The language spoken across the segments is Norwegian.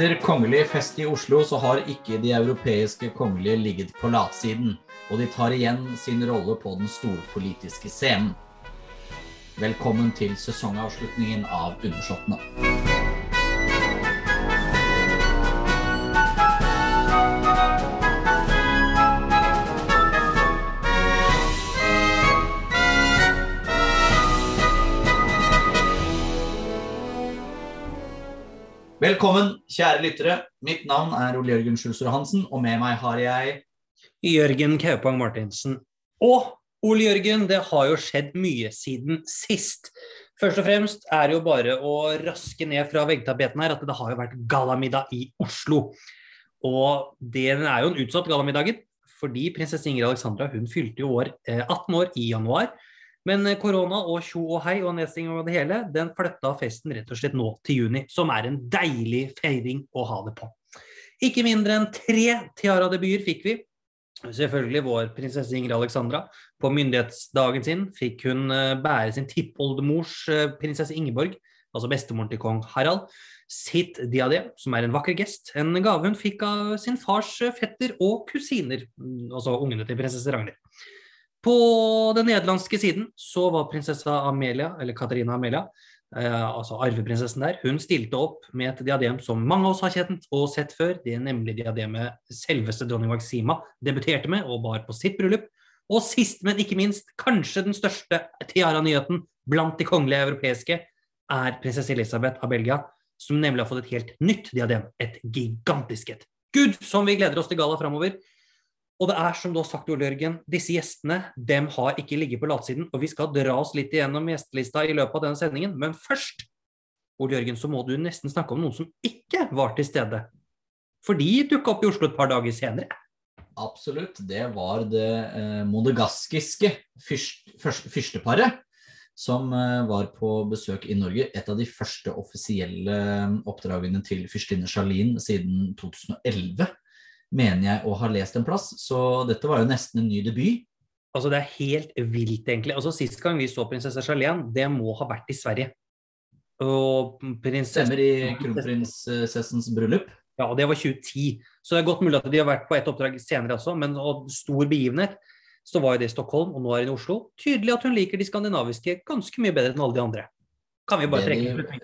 Etter kongelig fest i Oslo så har ikke de europeiske kongelige ligget på latsiden, og de tar igjen sin rolle på den storpolitiske scenen. Velkommen til sesongavslutningen av Undersåttene. Velkommen, kjære lyttere. Mitt navn er Ole Jørgen Schulsrud Hansen, og med meg har jeg Jørgen Kaupang Martinsen. Og Ole Jørgen, det har jo skjedd mye siden sist. Først og fremst er det jo bare å raske ned fra veggtapeten her at det har jo vært gallamiddag i Oslo. Og det er jo en utsatt gallamiddagen, fordi prinsesse Ingrid Alexandra hun fylte jo år, 18 eh, år i januar. Men eh, korona og tjo og hei og nedstigning og det hele, den flytta festen rett og slett nå til juni. Som er en deilig feiring å ha det på. Ikke mindre enn tre tiara-debuter fikk vi. Selvfølgelig vår prinsesse Ingrid Alexandra. På myndighetsdagen sin fikk hun eh, bære sin tippoldemors eh, prinsesse Ingeborg, altså bestemoren til kong Harald, sitt diadem, som er en vakker gest. En gave hun fikk av sin fars fetter og kusiner, mm, altså ungene til prinsesse Ragnhild. På den nederlandske siden så var prinsessa Amelia, eller Katarina Amelia, eh, altså arveprinsessen der, hun stilte opp med et diadem som mange av oss har kjent og sett før. Det er nemlig diademet selveste dronning Maxima debuterte med og bar på sitt bryllup. Og sist, men ikke minst, kanskje den største tiara-nyheten blant de kongelige europeiske, er prinsesse Elisabeth av Belgia, som nemlig har fått et helt nytt diadem. Et gigantisk et. Gud, som vi gleder oss til galla framover. Og det er som du har sagt, Ole Jørgen, disse gjestene dem har ikke ligget på latsiden. Og vi skal dra oss litt igjennom gjestelista i løpet av denne sendingen. Men først, Ole Jørgen, så må du nesten snakke om noen som ikke var til stede. For de dukka opp i Oslo et par dager senere. Absolutt. Det var det eh, monegaskiske fyrst, fyrst, fyrsteparet som eh, var på besøk i Norge. Et av de første offisielle eh, oppdragene til fyrstinne Charlene siden 2011 mener jeg å ha lest en plass. Så dette var jo nesten en ny debut. Altså Det er helt vilt, egentlig. Altså Sist gang vi så prinsesse Charlene, det må ha vært i Sverige. Og prinsesse... Stemmer i kronprinsessens bryllup. Ja, og det var 2010. Så det er godt mulig at de har vært på et oppdrag senere også, men og stor begivenhet. Så var jo det i Stockholm, og nå er hun i Oslo. Tydelig at hun liker de skandinaviske ganske mye bedre enn alle de andre. Kan vi bare trekke det de,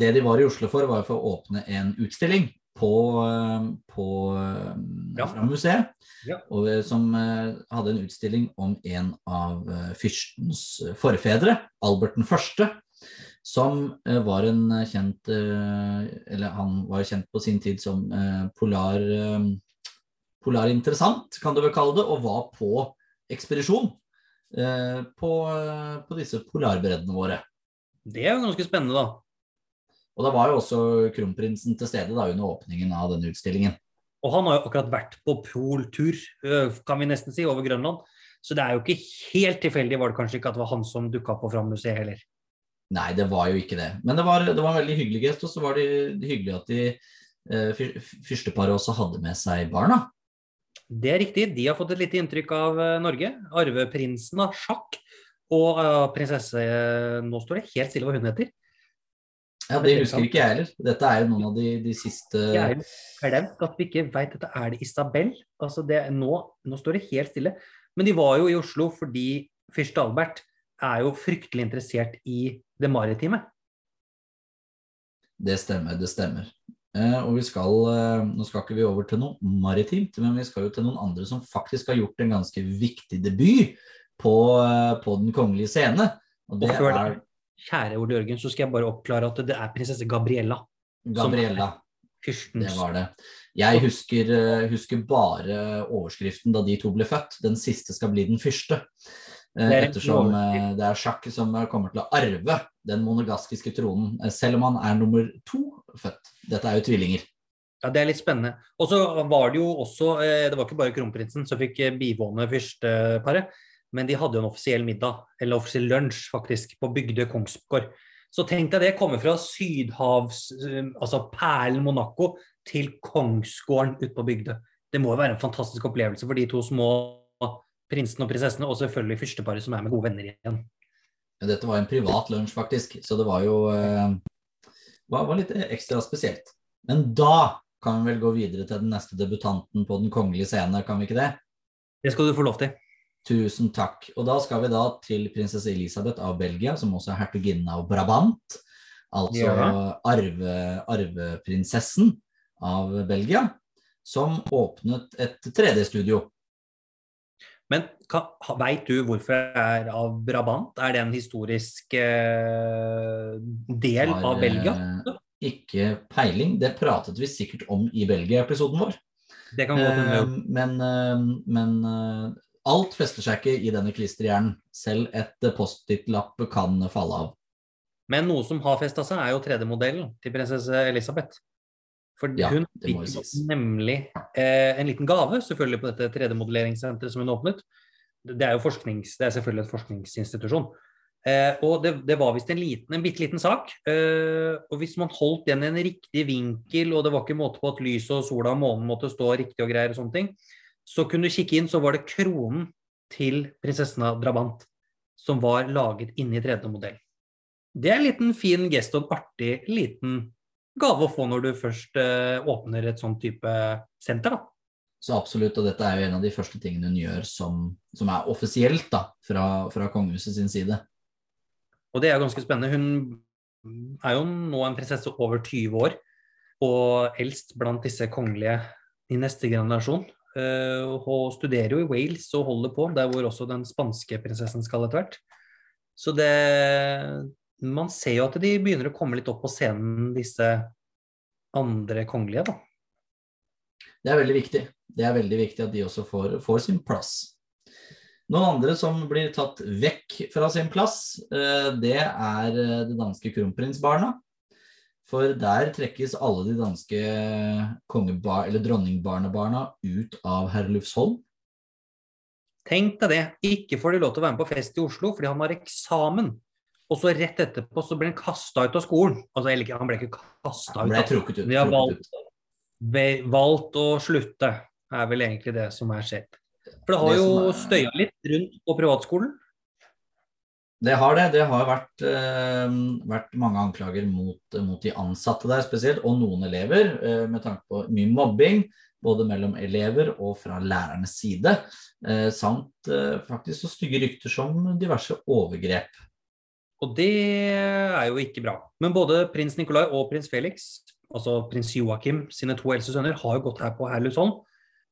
det de var i Oslo for, var for å åpne en utstilling på, eh, på eh, ja. fra museet. Ja. Og, eh, som hadde en utstilling om en av fyrstens forfedre, Albert den første. Som var en kjent Eller han var kjent på sin tid som polar, polarinteressant, kan du vel kalle det, og var på ekspedisjon på, på disse polarbreddene våre. Det er jo ganske spennende, da. Og da var jo også kronprinsen til stede da, under åpningen av denne utstillingen. Og han har jo akkurat vært på poltur, kan vi nesten si, over Grønland. Så det er jo ikke helt tilfeldig, var det kanskje ikke at det var han som dukka på Fram museet heller. Nei, det var jo ikke det. Men det var, det var en veldig hyggelig gest, og så var det, hyggelig at de eh, fyrsteparet også hadde med seg barna. Det er riktig. De har fått et lite inntrykk av Norge. Arveprinsen av sjakk og prinsesse Nå står det helt stille hva hun heter. Ja, Det husker ikke jeg heller. Dette er jo noen av de, de siste Jeg har glemt at vi ikke veit dette. Er det Isabel? Altså det, nå, nå, står det helt stille. Men de var jo i Oslo fordi fyrste Albert er jo fryktelig interessert i det maritime. Det stemmer, det stemmer. Eh, og vi skal, eh, Nå skal ikke vi over til noe maritimt, men vi skal jo til noen andre som faktisk har gjort en ganske viktig debut på, eh, på den kongelige scene. Og det er kjære Ole Jørgen, så skal jeg bare oppklare at det er prinsesse Gabriella. Gabriella. Det var det. Jeg husker, eh, husker, bare overskriften da de to ble født. Den siste skal bli den første. Eh, ettersom eh, det er sjakk som kommer til å arve den monogaskiske tronen, selv om han er nummer to født. Dette er jo tvillinger. Ja, Det er litt spennende. Og så var det jo også Det var ikke bare kronprinsen som fikk bivåne fyrsteparet. Men de hadde jo en offisiell middag, eller offisiell lunsj, faktisk, på Bygdøy Kongsgård. Så tenk deg det, komme fra sydhavs, eh, altså perlen Monaco, til Kongsgården ute på Bygdøy. Det må jo være en fantastisk opplevelse for de to små prinsene og prinsessene, og selvfølgelig fyrsteparet som er med gode venner igjen. Dette var en privat lunsj, faktisk, så det var jo eh, var, var litt ekstra spesielt. Men da kan vi vel gå videre til den neste debutanten på den kongelige scene, kan vi ikke det? Det skal du få lov til. Tusen takk. Og da skal vi da til prinsesse Elisabeth av Belgia, som også er hertuginne av Brabant. Altså ja. arve, arveprinsessen av Belgia, som åpnet et 3D-studio. Men veit du hvorfor det er av Brabant? Er det en historisk eh, del Har, av Belgia? Eh, ikke peiling. Det pratet vi sikkert om i Belgia-episoden vår. Det kan gå til Eh, men, eh, men eh, alt fester seg ikke i denne klisterhjernen. Selv et Post-It-lapp kan falle av. Men noe som har festa seg, er jo 3D-modellen til prinsesse Elisabeth. For ja, hun fikk nemlig eh, en liten gave selvfølgelig på dette 3D-modelleringssenteret som hun åpnet. Det er jo forsknings, det er selvfølgelig en forskningsinstitusjon. Eh, og det, det var visst en liten, en bitte liten sak. Eh, og hvis man holdt den i en riktig vinkel, og det var ikke måte på at lyset og sola og månen måtte stå riktig og greier og sånne ting, så kunne du kikke inn, så var det kronen til prinsessen av Drabant som var laget inni 3D-modell. Det er en liten fin gest og en artig liten gave å få når du først eh, åpner et sånn type senter. da. Så absolutt, og dette er jo en av de første tingene hun gjør som, som er offisielt da, fra, fra kongehuset sin side. Og det er ganske spennende. Hun er jo nå en prinsesse over 20 år, og eldst blant disse kongelige i neste generasjon. Uh, og studerer jo i Wales og holder på, der hvor også den spanske prinsessen skal etter hvert. Så det Man ser jo at de begynner å komme litt opp på scenen, disse andre kongelige, da. Det er veldig viktig. Det er veldig viktig at de også får, får sin plass. Noen andre som blir tatt vekk fra sin plass, eh, det er eh, det danske kronprinsbarna. For der trekkes alle de danske eller dronningbarnebarna ut av Herlufsholm. Tenk deg det. Ikke får de lov til å være med på fest i Oslo fordi han har eksamen. Og så rett etterpå så blir han kasta ut av skolen. Altså, eller han ble ikke kasta ut. Han ble trukket ut. De har valgt, valgt å slutte, er vel egentlig det som er skjedd. For det har det jo støya litt rundt på privatskolen? Det har det. Det har vært, uh, vært mange anklager mot, mot, de ansatte der spesielt, og noen elever, uh, med tanke på mye mobbing. Både mellom elever og fra lærernes side. Eh, samt faktisk så stygge rykter som diverse overgrep. Og det er jo ikke bra. Men både prins Nikolai og prins Felix, altså prins Joakim sine to eldste sønner, har jo gått her på Herlusholm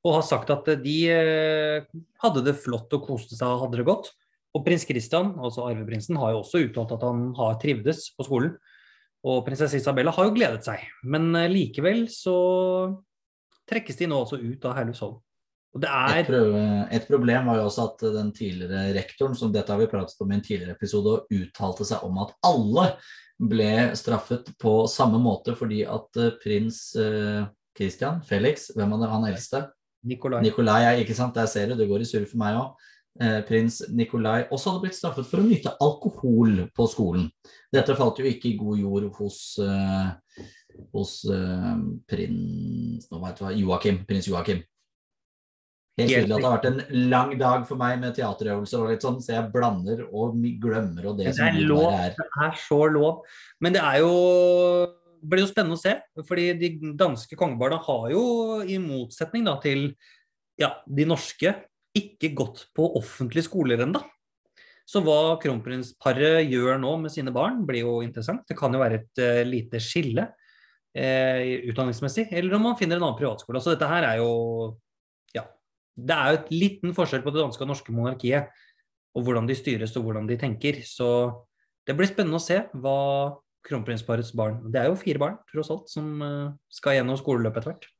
og har sagt at de eh, hadde det flott og koste seg og hadde det godt. Og prins Christian, altså arveprinsen, har jo også uttalt at han har trivdes på skolen. Og prinsesse Isabella har jo gledet seg, men eh, likevel så trekkes de nå altså ut av Herlufsholm. Og det er... Et, et, problem var jo også at den tidligere rektoren, som dette har vi pratet om i en tidligere episode, uttalte seg om at alle ble straffet på samme måte fordi at eh, prins Christian, Felix, hvem var det han eldste? Nikolai. Nikolai, ikke sant? Der ser du, det går i surr for meg òg. Eh, prins Nikolai også hadde blitt straffet for å nyte alkohol på skolen. Dette falt jo ikke i god jord hos, uh, hos uh, prins Joakim, prins Joakim. Helt tydelig at det har vært en lang dag for meg med teaterøvelser og litt sånn, så jeg blander og glemmer og det, det som er lov. er. Det er så lov. Men det er jo det blir jo spennende å se. fordi de danske kongebarna har jo, i motsetning da, til ja, de norske, ikke gått på offentlige skoler ennå. Så hva kronprinsparet gjør nå med sine barn, blir jo interessant. Det kan jo være et uh, lite skille uh, utdanningsmessig, eller om man finner en annen privatskole. Så dette her er jo Ja. Det er jo et liten forskjell på det danske og norske monarkiet, og hvordan de styres og hvordan de tenker. Så det blir spennende å se hva kronprinsparets barn. Det er jo fire barn, tross alt, som uh, skal gjennom skoleløpet etter hvert.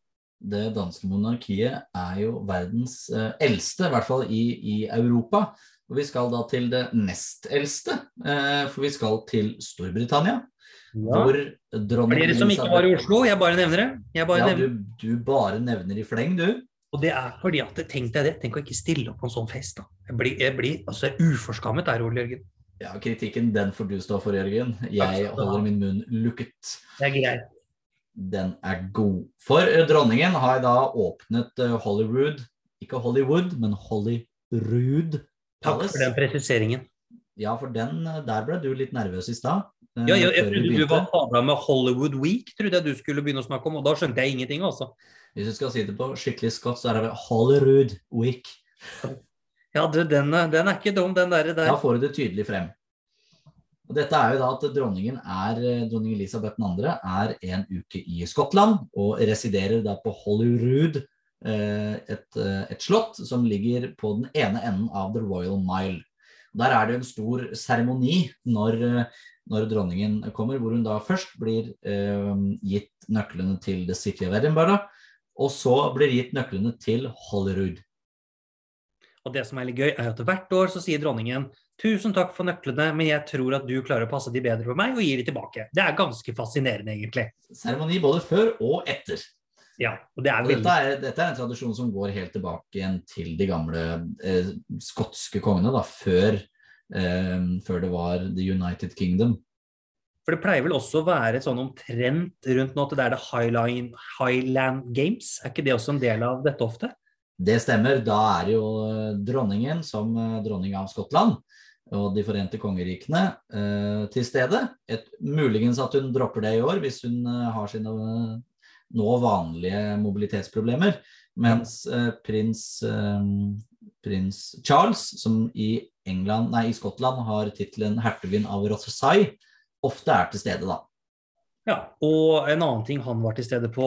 Det danske monarkiet er jo verdens eh, eldste, i hvert fall i, i, Europa. Og vi skal da til det nest eldste, eh, for vi skal til Storbritannia. Ja. Hvor dronning For dere som ikke var i Oslo, jeg bare nevner det. Bare ja, nevner. Du, du, bare nevner i fleng, du. Og det er fordi at Tenk deg det, tenk å ikke stille opp på en sånn fest. da. Jeg blir, jeg blir altså, uforskammet der, Ole Jørgen. Ja, kritikken den får du stå for, Jørgen. Jeg holder min munn lukket. Det er greit. Den er god. For eh, dronningen har da åpnet eh, Hollywood, ikke Hollywood, men Holyrood Takk for den presiseringen. Ja, for den, eh, der ble du litt nervøs i stad. Ja, jeg, jeg trodde du var fabla med Hollywood Week, trodde jeg du skulle begynne å snakke om, og da skjønte jeg ingenting, altså. Hvis du skal si det på skikkelig skott, så er det Hollywood Week. Ja, du, den, den, er ikke dum, den der. Da får du det tydelig frem. Og dette er jo da at dronningen er, dronning Elisabeth 2. er en uke i Skottland og residerer da på Holyrood, eh, et, eh, et slott som ligger på den ene enden av The Royal Mile. Der er det en stor seremoni når, når, dronningen kommer, hvor hun da først blir eh, gitt nøklene til The City of Edinburgh, og så blir gitt nøklene til Holyrood. Og det som er litt gøy, er at hvert år så sier dronningen tusen takk for nøklene, men jeg tror at du klarer å passe de bedre på meg, og gir de tilbake. Det er ganske fascinerende, egentlig. Seremoni både før og etter. Ja, og det er veldig... dette, er, dette, er, en tradisjon som går helt tilbake igjen til de gamle eh, skotske kongene, da, før, eh, før det var The United Kingdom. For det pleier vel også å være sånn omtrent rundt nå at det er det Highline, Highland Games? Er ikke det også en del av dette ofte? Det stemmer. Da er jo eh, dronningen som eh, dronning av Skottland og De forente kongerikene eh, til stede. Et, muligens at hun dropper det i år hvis hun eh, har sine eh, nå vanlige mobilitetsproblemer. Mens eh, prins, prins, Charles, som i, England, nei, i Skottland har tittelen hertugen av Rothesay, ofte er til stede, da. Ja, og en annen ting han var til stede på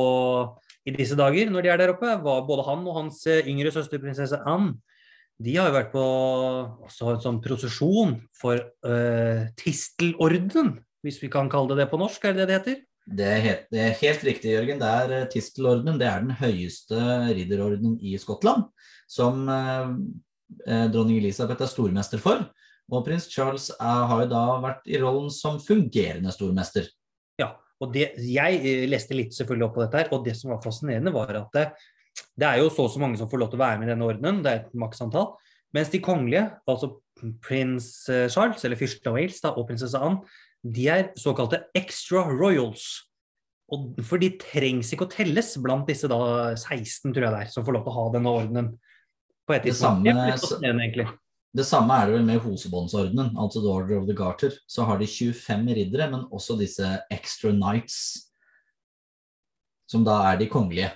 i disse dager, når de er der oppe, var både han og hans eh, yngre søster prinsesse Anne. De har jo vært på også en sånn prosesjon for uh, Tistelorden, hvis vi kan kalle det det på norsk, er det det det heter? Det er, helt, det er helt riktig, Jørgen. Det er uh, Tistelordenen. Det er den høyeste ridderordenen i Skottland, som uh, dronning Elisabeth er stormester for. Og prins Charles har jo da vært i rollen som fungerende stormester. Ja, Og det, Jeg eh, leste litt selvfølgelig opp på dette, her, og det som var fascinerende, var at det, er jo så og så mange som får lov til å være med i denne ordenen, det er et maksantall. Mens de kongelige, altså prins eh, Charles, eller fyrsten av Wales da, og prinsesse Anne, de er såkalte extra royals. Og for de trengs ikke å telles blant disse da 16, tror jeg det er, som får lov til å ha denne ordenen. På et. Det samme, egentlig. Det samme er det vel med Hosebåndsordenen, altså The Order of the Garter. Så har de 25 riddere, men også disse extra knights, som da er de kongelige.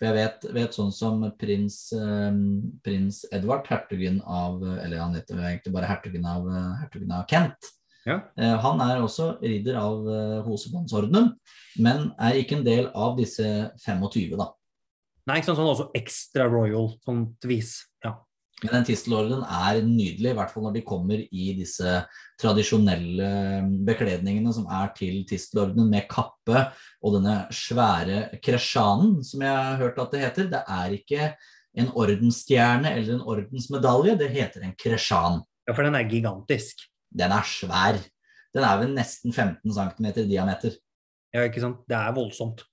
For jeg vet, vet sånn som prins, eh, prins, Edvard, hertugen av Eller han heter egentlig bare hertugen av, hertugen av Kent. Ja. Eh, han er også ridder av eh, Hosebåndsordenen, men er ikke en del av disse 25, da. Nei, ikke sant, sånn også ekstra royal, sånt vis. Men den tistelorden er nydelig, i hvert fall når de kommer i disse tradisjonelle bekledningene som er til tistelordenen, med kappe og denne svære kresjanen, som jeg har hørt at det heter. Det er ikke en ordensstjerne eller en ordensmedalje, det heter en kresjan. Ja, for den er gigantisk. Den er svær. Den er vel nesten 15 cm i diameter. Ja, ikke sant. Det er voldsomt.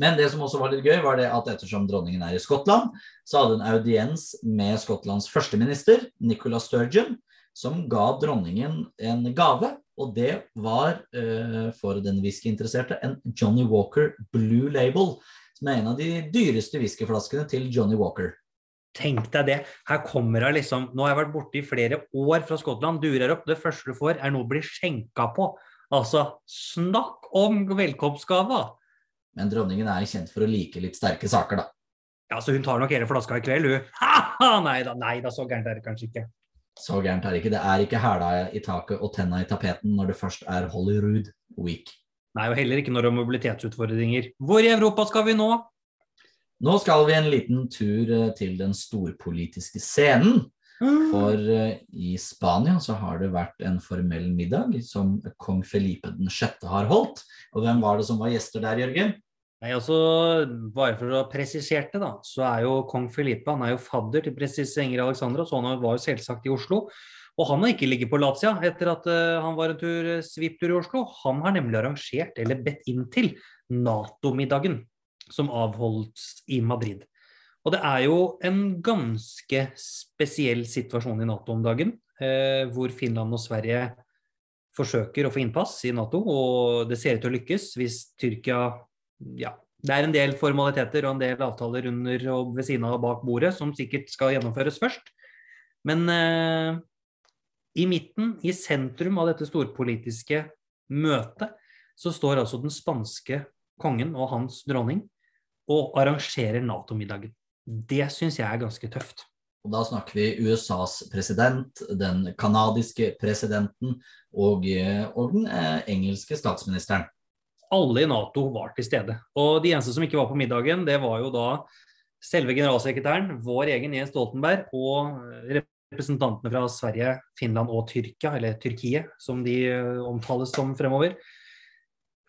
Men det som også var litt gøy, var det at ettersom dronningen er i Skottland, så hadde hun audiens med Skottlands førsteminister, Nicola Sturgeon, som ga dronningen en gave. Og det var, uh, for den whiskyinteresserte, en Johnny Walker Blue Label. Som er en av de dyreste whiskyflaskene til Johnny Walker. Tenk deg det. Her kommer hun liksom Nå har jeg vært borte i flere år fra Skottland. Durer opp. Det første du får, er noe å bli skjenka på. Altså, snakk om velkomstgave! Men dronningen er kjent for å like litt sterke saker, da. Ja, så hun tar nok hele flaska i kveld, hun. Ha-ha! Nei da, nei da, så gærent er det kanskje ikke. Så gærent er det ikke. Det er ikke hæla i taket og tenna i tapeten når det først er Holyrood Week. Nei, og heller ikke når det er mobilitetsutfordringer. Hvor i Europa skal vi nå? Nå skal vi en liten tur eh, til den storpolitiske scenen. For uh, i Spania så har det vært en formell middag som kong Felipe den 6. har holdt. Og hvem var det som var gjester der, Jørgen? Nei, altså, Bare for å presisere det, da, så er jo kong Felipe han er jo fadder til prinsesse Ingrid Alexandra, så han var jo selvsagt i Oslo. Og han har ikke ligget på Latia etter at uh, han var en tur uh, svipptur i Oslo. Han har nemlig arrangert, eller bedt inn til, Nato-middagen som avholdes i Madrid. Og det er jo en ganske spesiell situasjon i Nato om dagen, eh, hvor Finland og Sverige forsøker å få innpass i Nato, og det ser ut til å lykkes hvis Tyrkia Ja, det er en del formaliteter og en del avtaler under og ved siden av bak bordet som sikkert skal gjennomføres først. Men eh, i midten, i sentrum av dette storpolitiske møtet, så står altså den spanske kongen og hans dronning og arrangerer Nato-middagen. Det syns jeg er ganske tøft. Og Da snakker vi USAs president, den canadiske presidenten og, eh, og den eh, engelske statsministeren. Alle i Nato var til stede. Og de eneste som ikke var på middagen, det var jo da selve generalsekretæren, vår egen Jens Stoltenberg, og representantene fra Sverige, Finland og Tyrkia, eller Tyrkiet, som de eh, omtales som fremover.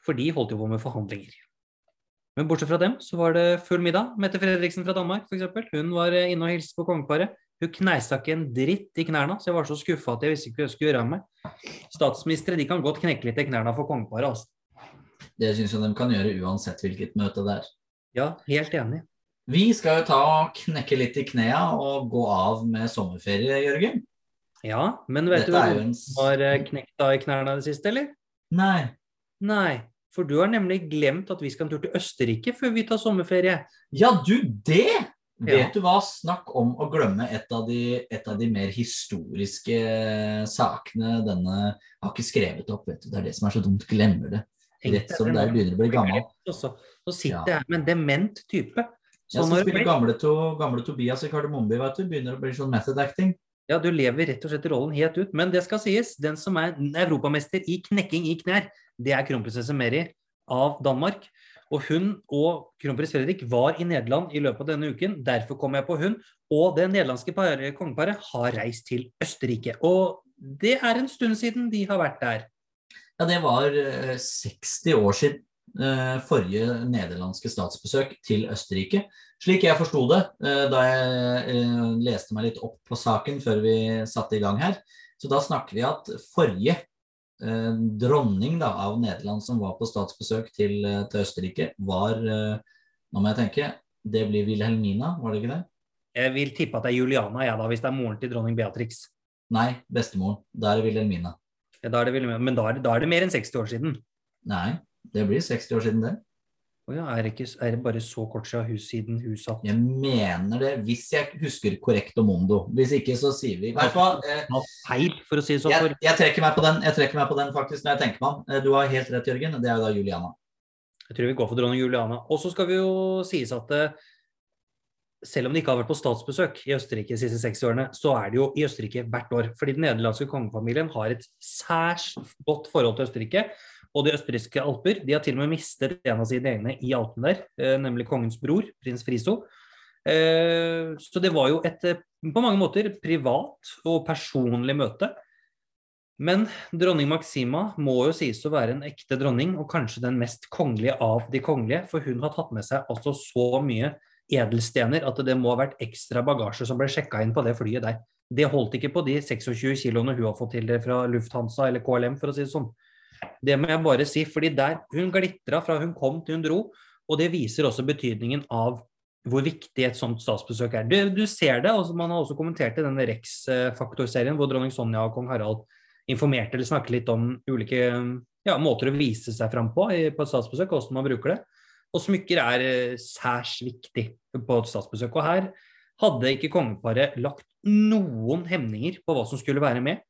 For de holdt jo på med forhandlinger. Men bortsett fra dem så var det full middag. Mette Fredriksen fra Danmark f.eks. Hun var eh, inne og hilste på kongeparet. Hun kneisa ikke en dritt i knærne, så jeg var så skuffa at jeg visste ikke hva jeg skulle gjøre av meg. Statsministre de kan godt knekke litt i knærne for kongeparet. Altså. Det syns jeg de kan gjøre uansett hvilket møte det er. Ja, helt enig. Vi skal jo ta og knekke litt i knea og gå av med sommerferie, Jørgen. Ja, men vet Dette du hva en... har eh, knekt av i knærne det siste, eller? Nei. Nei. For du har nemlig glemt at vi skal en tur til Østerrike før vi tar sommerferie. Ja, du det! Vet du hva, snakk om å glemme et av, de, et av de mer historiske sakene denne har ikke skrevet opp. vet du. Det er det som er så dumt. Glemmer det. Rett som det begynner å bli gammel. Så sitter jeg her med en dement type. Så ja, så spiller gamle, to, gamle Tobias i Kardemommeby, vet du. Begynner å bli sånn method acting. Ja, du lever rett og slett rollen helt ut. Men det skal sies, den som er europamester i knekking i knær, det er kronprinsesse Mary av Danmark. Og hun og kronprins Fredrik var i Nederland i løpet av denne uken. Derfor kom jeg på hun. Og det nederlandske kongeparet har reist til Østerrike. Og det er en stund siden de har vært der. Ja, det var 60 eh, år siden eh, forrige nederlandske statsbesøk til Østerrike. Slik jeg forsto det eh, da jeg leste meg litt opp på saken før vi satte i gang her, så da snakker vi at forrige dronning da, av Nederland som var på statsbesøk til, eh, til Østerrike, var eh, Nå må jeg tenke. Det blir Wilhelmina, var det ikke det? Jeg vil tippe at det er Juliana, ja, da, hvis det er moren til dronning Beatrix. Nei, bestemoren. Da er det Wilhelmina. Ja, da er det Wilhelmina. Men da er, det, da er det mer enn 60 år siden. Nei, det blir 60 år siden, det. Oh ja, er, det ikke, er, det bare så kort siden, hus, siden huset Jeg mener det, hvis jeg husker korrekt om Mondo. Hvis ikke, så sier vi i hvert fall eh, Feil, for å si det sånn. Jeg, jeg, trekker meg på den, jeg trekker meg på den faktisk når jeg tenker meg om. Eh, du har helt rett, Jørgen. Det er jo da Juliana. Jeg tror vi går for dronning Juliana. Og så skal vi jo sies at eh, selv om de ikke har vært på statsbesøk i Østerrike de siste 60 årene, så er det jo i Østerrike hvert år. Fordi den nederlandske kongefamilien har et særs godt forhold til Østerrike og de østerrikske alper. De har til og med mistet en av sine egne i Alpen der, eh, nemlig kongens bror, prins Friso. Eh, så det var jo et eh, på mange måter privat og personlig møte. Men dronning Maxima må jo sies å være en ekte dronning, og kanskje den mest kongelige av de kongelige, for hun har tatt med seg altså så mye edelstener at det må ha vært ekstra bagasje som ble sjekka inn på det flyet der. Det holdt ikke på de 26 kiloene hun har fått til det fra Lufthansa eller KLM, for å si det sånn. Det må jeg bare si, fordi der hun glitra fra hun kom til hun dro, og det viser også betydningen av hvor viktig et sånt statsbesøk er. Du, du ser det, og man har også kommentert i denne Rex-faktorserien hvor dronning Sonja og kong Harald informerte eller snakket litt om ulike ja, måter å vise seg fram på på et statsbesøk, og hvordan man bruker det. Og smykker er eh, særs viktig på et statsbesøk. Og her hadde ikke kongeparet lagt noen hemninger på hva som skulle være med.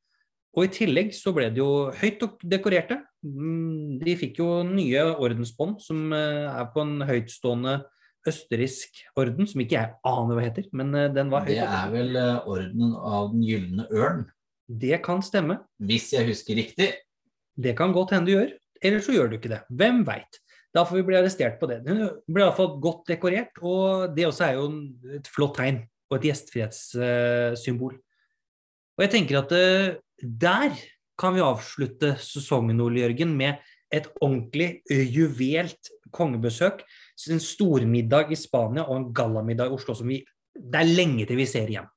Og i tillegg så ble de jo høyt dekorerte. Mm, de fikk jo nye ordensbånd som eh, er på en høytstående østerriksk orden, som ikke jeg aner hva heter, men eh, den var høyt. Det er vel eh, ordenen av Den gylne ørn? Det kan stemme. Hvis jeg husker riktig? Det kan godt hende du gjør. Eller så gjør du ikke det. Hvem veit. Da får vi bli arrestert på det. Hun ble iallfall godt dekorert, og det også er jo et flott tegn og et gjestfrihetssymbol. Og jeg tenker at der kan vi avslutte sesongen Ole Jørgen, med et ordentlig juvelt kongebesøk. En stormiddag i Spania og en gallamiddag i Oslo som vi Det er lenge til vi ser igjen.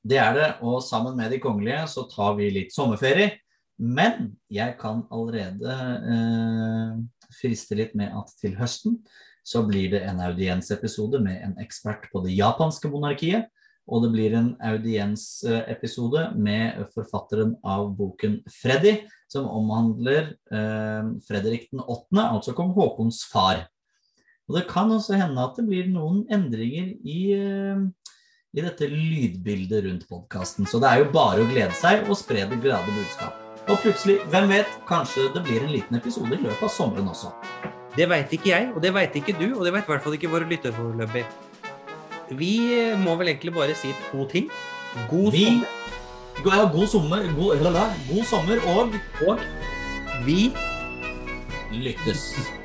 Det er det, og sammen med de kongelige så tar vi litt sommerferie. Men jeg kan allerede eh, friste litt med at til høsten så blir det en audiensepisode med en ekspert på det japanske monarkiet. Og det blir en audiensepisode med forfatteren av boken 'Freddy', som omhandler eh, Fredrik den 8., altså kong Håkons far. Og det kan også hende at det blir noen endringer i, eh, i dette lydbildet rundt podkasten. Så det er jo bare å glede seg og spre det glade budskap. Og plutselig, hvem vet, kanskje det blir en liten episode i løpet av sommeren også. Det veit ikke jeg, og det veit ikke du, og det veit i hvert fall ikke våre lyttere foreløpig. Vi eh, må vel egentlig bare si to ting. God vi, sommer. Ja, god sommer. God, god sommer og Og vi lyttes.